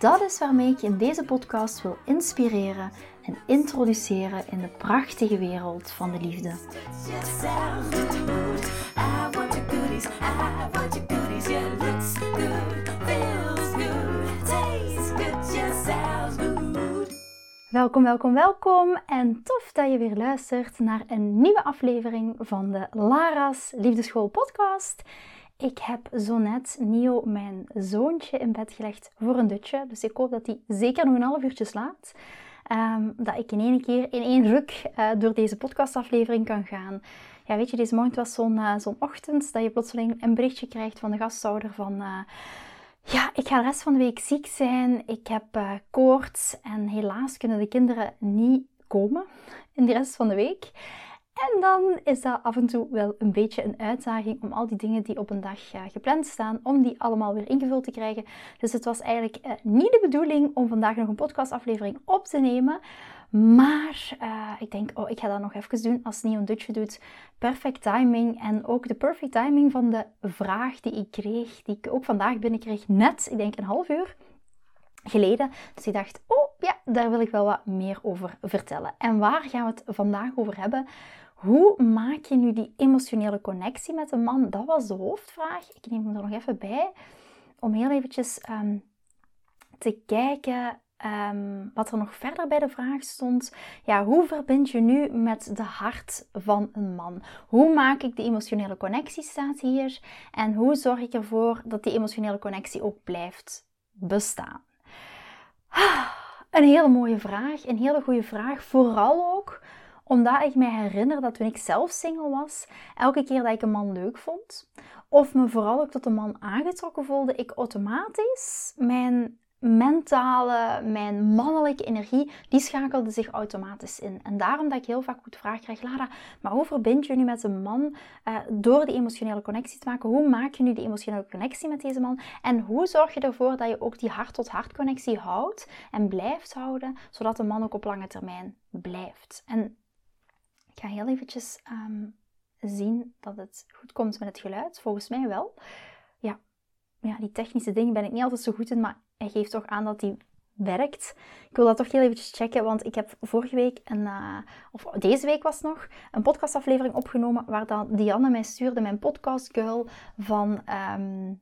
Dat is waarmee ik je in deze podcast wil inspireren en introduceren in de prachtige wereld van de liefde. Welkom, welkom, welkom en tof dat je weer luistert naar een nieuwe aflevering van de Lara's Liefdeschool podcast. Ik heb zo net Nio, mijn zoontje, in bed gelegd voor een dutje. Dus ik hoop dat hij zeker nog een half uurtje slaapt. Um, dat ik in één keer, in één ruk, uh, door deze podcastaflevering kan gaan. Ja, weet je, deze morgen was zo'n uh, ochtend dat je plotseling een berichtje krijgt van de gasthouder van... Uh, ja, ik ga de rest van de week ziek zijn. Ik heb koorts en helaas kunnen de kinderen niet komen in de rest van de week. En dan is dat af en toe wel een beetje een uitdaging om al die dingen die op een dag gepland staan, om die allemaal weer ingevuld te krijgen. Dus het was eigenlijk uh, niet de bedoeling om vandaag nog een podcastaflevering op te nemen. Maar uh, ik denk, oh, ik ga dat nog even doen als Neon Dutje doet. Perfect timing. En ook de perfect timing van de vraag die ik kreeg, die ik ook vandaag binnenkreeg, net, ik denk een half uur geleden. Dus ik dacht, oh ja, daar wil ik wel wat meer over vertellen. En waar gaan we het vandaag over hebben? Hoe maak je nu die emotionele connectie met een man? Dat was de hoofdvraag. Ik neem hem er nog even bij om heel eventjes ehm, te kijken ehm, wat er nog verder bij de vraag stond. Ja, hoe verbind je nu met de hart van een man? Hoe maak ik die emotionele connectie staat hier? En hoe zorg ik ervoor dat die emotionele connectie ook blijft bestaan? Ah, een hele mooie vraag, een hele goede vraag. Vooral ook omdat ik mij herinner dat toen ik zelf single was, elke keer dat ik een man leuk vond, of me vooral ook tot een man aangetrokken voelde, ik automatisch mijn mentale, mijn mannelijke energie, die schakelde zich automatisch in. En daarom dat ik heel vaak goed vraag krijg, Lara, maar hoe verbind je nu met een man uh, door die emotionele connectie te maken? Hoe maak je nu die emotionele connectie met deze man? En hoe zorg je ervoor dat je ook die hart-tot-hart connectie houdt en blijft houden, zodat de man ook op lange termijn blijft? En ik ga heel eventjes ehm, zien dat het goed komt met het geluid. Volgens mij wel. Ja, ja, die technische dingen ben ik niet altijd zo goed in, maar hij geeft toch aan dat die werkt. Ik wil dat toch heel eventjes checken, want ik heb vorige week, een, uh, of deze week was nog, een podcastaflevering opgenomen waar dan Dianne mij stuurde, mijn podcastgirl, van... Ehm,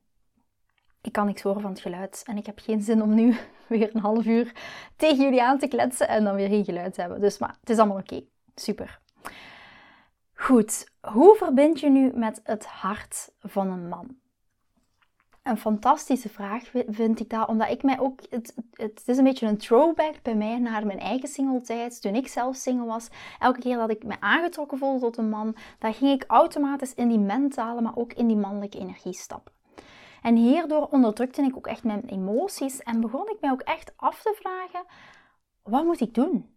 ik kan niks horen van het geluid en ik heb geen zin om nu weer een half uur tegen jullie aan te kletsen en dan weer geen geluid te hebben. Dus maar het is allemaal oké. Super. Goed, hoe verbind je nu met het hart van een man? Een fantastische vraag vind ik dat, omdat ik mij ook, het, het is een beetje een throwback bij mij naar mijn eigen singletijd, toen ik zelf single was. Elke keer dat ik me aangetrokken voelde tot een man, dan ging ik automatisch in die mentale, maar ook in die mannelijke energie stappen. En hierdoor onderdrukte ik ook echt mijn emoties en begon ik mij ook echt af te vragen, wat moet ik doen?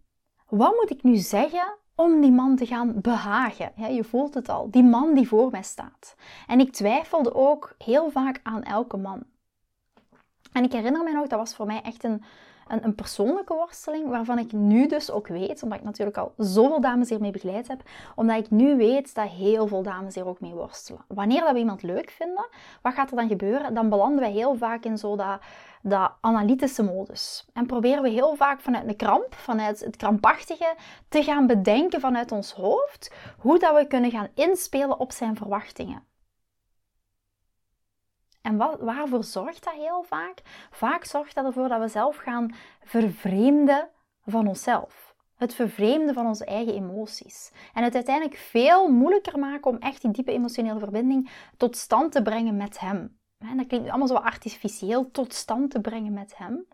Wat moet ik nu zeggen om die man te gaan behagen. Ja, je voelt het al, die man die voor mij staat. En ik twijfelde ook heel vaak aan elke man. En ik herinner me nog, dat was voor mij echt een, een, een, persoonlijke worsteling, waarvan ik nu dus ook weet, omdat ik natuurlijk al zoveel dames hiermee begeleid heb, omdat ik nu weet dat heel veel dames hier ook mee worstelen. Wanneer dat we iemand leuk vinden, wat gaat er dan gebeuren? Dan belanden wij heel vaak in zo dat dat analytische modus. En proberen we heel vaak vanuit de kramp, vanuit het krampachtige, te gaan bedenken vanuit ons hoofd hoe dat we kunnen gaan inspelen op zijn verwachtingen. En wat, waarvoor zorgt dat heel vaak? Vaak zorgt dat ervoor dat we zelf gaan vervreemden van onszelf. Het vervreemden van onze eigen emoties. En het uiteindelijk veel moeilijker maken om echt die diepe emotionele verbinding tot stand te brengen met hem. En dat klinkt allemaal zo artificieel tot stand te brengen met hem.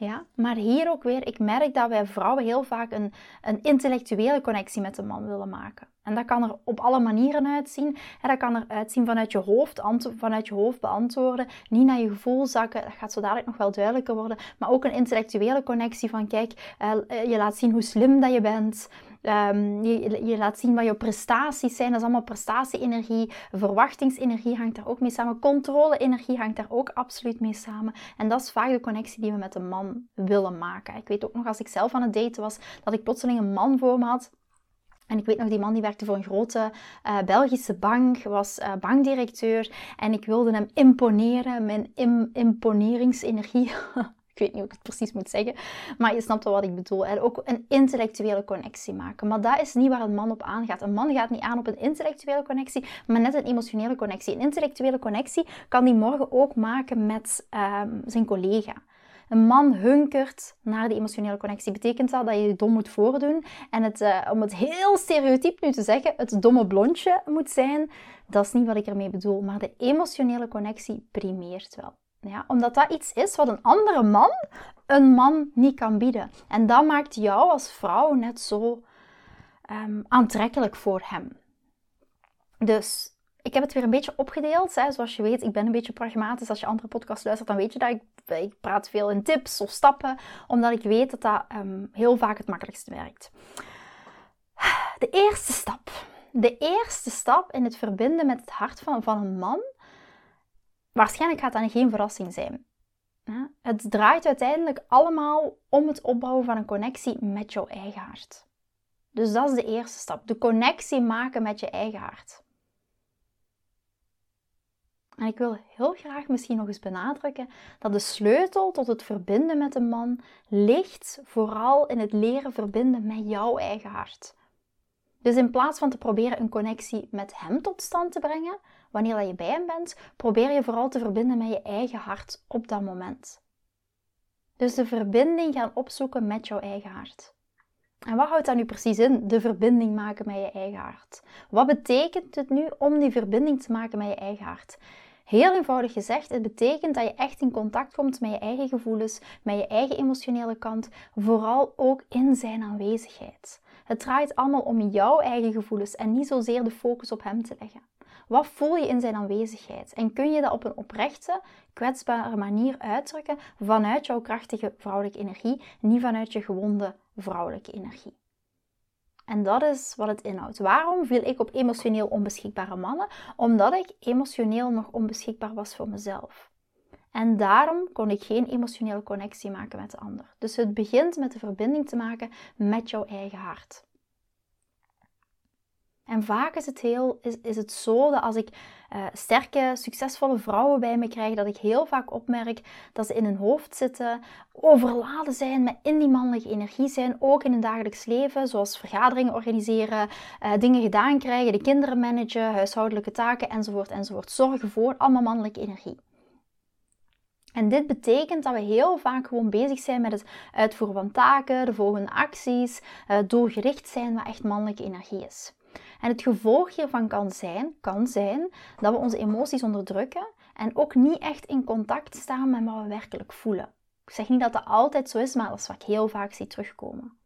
Ja, maar hier ook weer, ik merk dat wij vrouwen heel vaak een, een intellectuele connectie met de man willen maken. En dat kan er op alle manieren uitzien. dat kan er uitzien vanuit je hoofd, vanuit je hoofd beantwoorden, niet naar je gevoel zakken. Dat gaat zo dadelijk nog wel duidelijker worden. Maar ook een intellectuele connectie van, kijk, eh, je laat zien hoe slim dat je bent. Um, je, je, laat zien wat je prestaties zijn. Dat is allemaal prestatie-energie. Verwachtingsenergie hangt daar ook mee samen. Controle-energie hangt daar ook absoluut mee samen. En dat is vaak de connectie die we met een man willen maken. Ik weet ook nog als ik zelf aan het daten was, dat ik plotseling een man voor me had. En ik weet nog, die man die werkte voor een grote uh, Belgische bank, was uh, bankdirecteur. En ik wilde hem imponeren, mijn im imponeringsenergie. Weet niet hoe ik het precies moet zeggen, maar je snapt wel wat ik bedoel. En ook een intellectuele connectie maken. Maar dat is niet waar een man op aangaat. Een man gaat niet aan op een intellectuele connectie, maar net een emotionele connectie. Een intellectuele connectie kan die morgen ook maken met um, zijn collega. Een man hunkert naar die emotionele connectie. Betekent dat dat je je dom moet voordoen en het, uh, om het heel stereotyp nu te zeggen, het domme blondje moet zijn? Dat is niet wat ik ermee bedoel, maar de emotionele connectie primeert wel. Ja, omdat dat iets is wat een andere man een man niet kan bieden. En dat maakt jou als vrouw net zo um, aantrekkelijk voor hem. Dus ik heb het weer een beetje opgedeeld. Hè. Zoals je weet, ik ben een beetje pragmatisch. Als je andere podcasts luistert, dan weet je dat ik, ik praat veel in tips of stappen. Omdat ik weet dat dat um, heel vaak het makkelijkste werkt. De eerste stap. De eerste stap in het verbinden met het hart van, van een man waarschijnlijk gaat dat geen verrassing zijn. Het draait uiteindelijk allemaal om het opbouwen van een connectie met jouw eigen hart. Dus dat is de eerste stap. De connectie maken met je eigen hart. En ik wil heel graag misschien nog eens benadrukken dat de sleutel tot het verbinden met een man ligt vooral in het leren verbinden met jouw eigen hart. Dus in plaats van te proberen een connectie met hem tot stand te brengen, wanneer je bij hem bent, probeer je vooral te verbinden met je eigen hart op dat moment. Dus de verbinding gaan opzoeken met jouw eigen hart. En wat houdt dat nu precies in, de verbinding maken met je eigen hart? Wat betekent het nu om die verbinding te maken met je eigen hart? Heel eenvoudig gezegd, het betekent dat je echt in contact komt met je eigen gevoelens, met je eigen emotionele kant, vooral ook in zijn aanwezigheid. Het draait allemaal om jouw eigen gevoelens en niet zozeer de focus op hem te leggen. Wat voel je in zijn aanwezigheid? En kun je dat op een oprechte, kwetsbare manier uitdrukken vanuit jouw krachtige vrouwelijke energie, niet vanuit je gewonde vrouwelijke energie? En dat is wat het inhoudt. Waarom viel ik op emotioneel onbeschikbare mannen? Omdat ik emotioneel nog onbeschikbaar was voor mezelf. En daarom kon ik geen emotionele connectie maken met de ander. Dus het begint met de verbinding te maken met jouw eigen hart. En vaak is het, heel, is, het zo dat als ik uh, sterke, succesvolle vrouwen bij me krijg, dat ik heel vaak opmerk dat ze in hun hoofd zitten, overladen zijn, met in die mannelijke energie zijn, ook in hun dagelijks leven, zoals vergaderingen organiseren, uh, dingen gedaan krijgen, de kinderen managen, huishoudelijke taken enzovoort enzovoort. Zorgen voor allemaal mannelijke energie. En dit betekent dat we heel vaak gewoon bezig zijn met het uitvoeren van taken, de volgende acties, uh, doorgericht zijn wat echt mannelijke energie is. En het gevolg hiervan kan zijn, kan zijn dat we onze emoties onderdrukken en ook niet echt in contact staan met wat we werkelijk voelen. Ik zeg niet dat dat altijd zo is, maar dat is wat ik heel vaak zie terugkomen.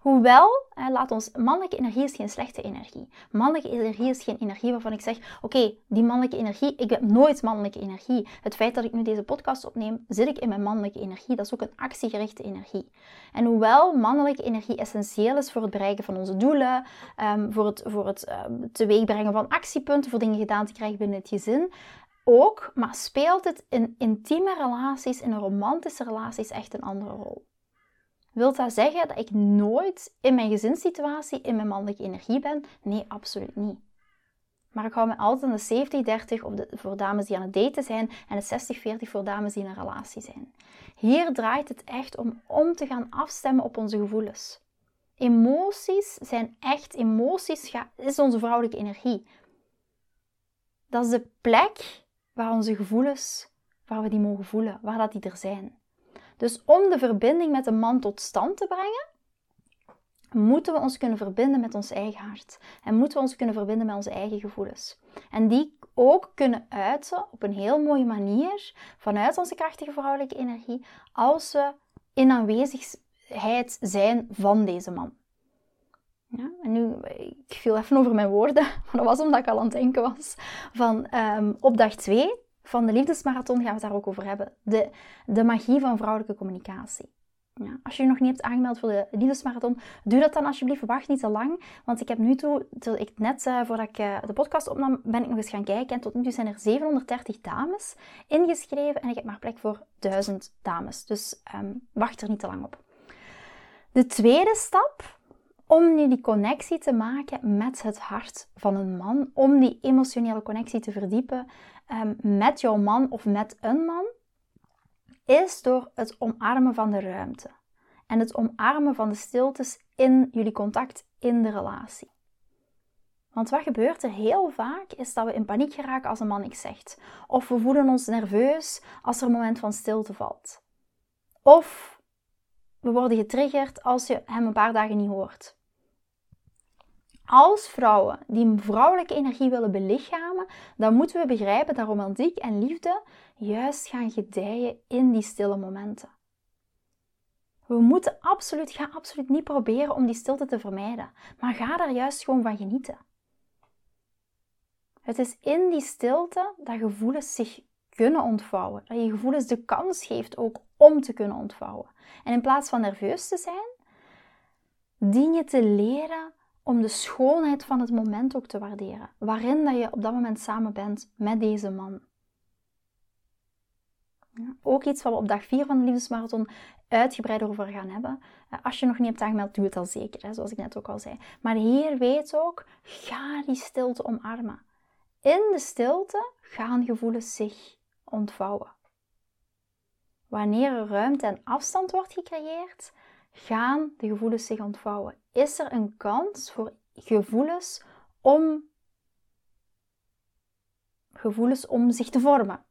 Hoewel, laat ons, mannelijke energie is geen slechte energie. Mannelijke energie is geen energie waarvan ik zeg, oké, die mannelijke energie, ik heb nooit mannelijke energie. Het feit dat ik nu deze podcast opneem, zit ik in mijn mannelijke energie. Dat is ook een actiegerichte energie. En hoewel mannelijke energie essentieel is voor het bereiken van onze doelen, um, voor het, voor het um, teweegbrengen van actiepunten, voor dingen gedaan te krijgen binnen het gezin, ook, maar speelt het in intieme relaties, in romantische relaties echt een andere rol. Wilt dat zeggen dat ik nooit in mijn gezinssituatie in mijn mannelijke energie ben? Nee, absoluut niet. Maar ik hou me altijd aan de 70-30 voor dames die aan het daten zijn en de 60-40 voor dames die in een relatie zijn. Hier draait het echt om om te gaan afstemmen op onze gevoelens. Emoties zijn echt, emoties is onze vrouwelijke energie. Dat is de plek waar onze gevoelens, waar we die mogen voelen, waar dat die er zijn. Dus om de verbinding met een man tot stand te brengen, moeten we ons kunnen verbinden met ons eigen hart. En moeten we ons kunnen verbinden met onze eigen gevoelens. En die ook kunnen uiten op een heel mooie manier vanuit onze krachtige vrouwelijke energie als we in aanwezigheid zijn van deze man. Ja, en nu, ik viel even over mijn woorden, maar dat was omdat ik al aan het denken was. Van um, op dag 2 van de liefdesmarathon gaan we het daar ook over hebben. De, de magie van vrouwelijke communicatie. Ja, als je je nog niet hebt aangemeld voor de liefdesmarathon, doe dat dan alsjeblieft. Wacht niet te lang. Want ik heb nu toe, ik net uh, voordat ik uh, de podcast opnam, ben ik nog eens gaan kijken. En tot nu toe zijn er 730 dames ingeschreven. En ik heb maar plek voor 1000 dames. Dus um, wacht er niet te lang op. De tweede stap om nu die connectie te maken met het hart van een man, om die emotionele connectie te verdiepen um, met jouw man of met een man, is door het omarmen van de ruimte en het omarmen van de stiltes in jullie contact in de relatie. Want wat gebeurt er heel vaak is dat we in paniek geraken als een man niks zegt. Of we voelen ons nerveus als er een moment van stilte valt. Of we worden getriggerd als je hem een paar dagen niet hoort. Als vrouwen die vrouwelijke energie willen belichamen, dan moeten we begrijpen dat romantiek en liefde juist gaan gedijen in die stille momenten. We moeten absoluut, ga absoluut niet proberen om die stilte te vermijden, maar ga daar juist gewoon van genieten. Het is in die stilte dat gevoelens zich kunnen ontvouwen, dat je gevoelens de kans geeft ook om te kunnen ontvouwen. En in plaats van nerveus te zijn, dien je te leren om de schoonheid van het moment ook te waarderen, waarin dat je op dat moment samen bent met deze man. Ja, ook iets wat we op dag 4 van de liefdesmarathon uitgebreider over gaan hebben. Eh, als je nog niet hebt aangemeld, doe het al zeker, hè, zoals ik net ook al zei. Maar hier weet ook, ga die stilte omarmen. In de stilte gaan gevoelens zich ontvouwen. Wanneer er ruimte en afstand wordt gecreëerd, gaan de gevoelens zich ontvouwen. Is er een kans voor gevoelens om, gevoelens om zich te vormen?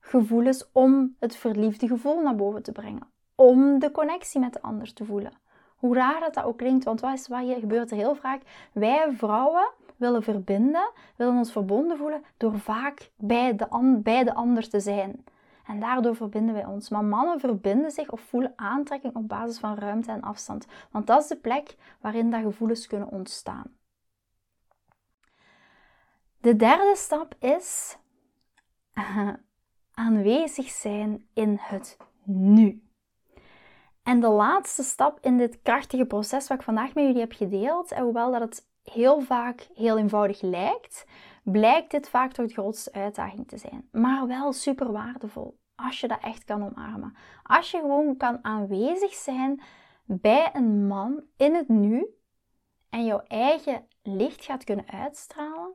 Gevoelens om het verliefde gevoel naar boven te brengen. Om de connectie met de ander te voelen. Hoe raar dat, dat ook klinkt, want wat is wat hier gebeurt er heel vaak? Wij vrouwen willen verbinden, willen ons verbonden voelen door vaak bij de, bij de ander te zijn. En daardoor verbinden wij ons. Maar mannen verbinden zich of voelen aantrekking op basis van ruimte en afstand. Want dat is de plek waarin dat gevoelens kunnen ontstaan. De derde stap is aanwezig zijn in het nu. En de laatste stap in dit krachtige proces wat ik vandaag met jullie heb gedeeld, en hoewel dat het heel vaak heel eenvoudig lijkt, blijkt dit vaak toch de grootste uitdaging te zijn. Maar wel super waardevol als je dat echt kan omarmen. Als je gewoon kan aanwezig zijn bij een man in het nu en jouw eigen licht gaat kunnen uitstralen,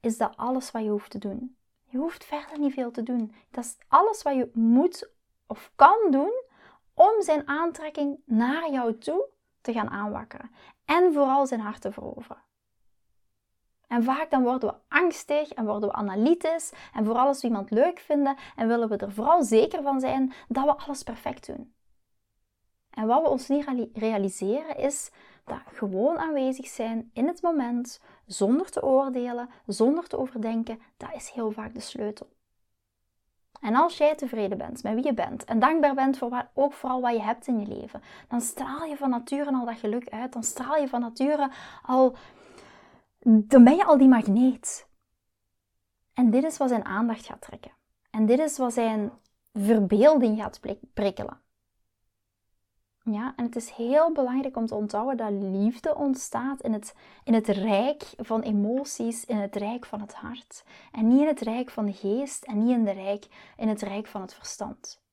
is dat alles wat je hoeft te doen. Je hoeft verder niet veel te doen. Dat is alles wat je moet of kan doen om zijn aantrekking naar jou toe te gaan aanwakkeren. En vooral zijn hart te veroveren. En vaak dan worden we angstig en worden we analytisch en vooral als we iemand leuk vinden en willen we er vooral zeker van zijn dat we alles perfect doen. En wat we ons niet realiseren is dat gewoon aanwezig zijn in het moment, zonder te oordelen, zonder te overdenken, dat is heel vaak de sleutel. En als jij tevreden bent met wie je bent en dankbaar bent voor wat, ook vooral wat je hebt in je leven, dan straal je van nature al dat geluk uit. Dan straal je van nature al dan ben je al die magneet. En dit is wat zijn aandacht gaat trekken. En dit is wat zijn verbeelding gaat prikkelen. Ja, en het is heel belangrijk om te onthouden dat liefde ontstaat in het, in het rijk van emoties, in het rijk van het hart. En niet in het rijk van de geest en niet in, de rijk, in het rijk van het verstand.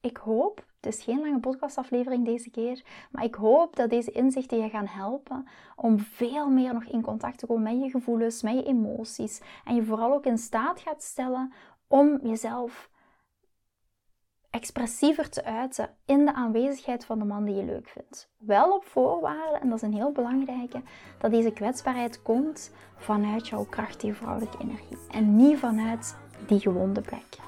Ik hoop het is geen lange podcastaflevering deze keer, maar ik hoop dat deze inzichten je gaan helpen om veel meer nog in contact te komen met je gevoelens, met je emoties en je vooral ook in staat gaat stellen om jezelf expressiever te uiten in de aanwezigheid van de man die je leuk vindt. Wel op voorwaarde, en dat is een heel belangrijke, dat deze kwetsbaarheid komt vanuit jouw krachtige vrouwelijke energie en niet vanuit die gewonde plek.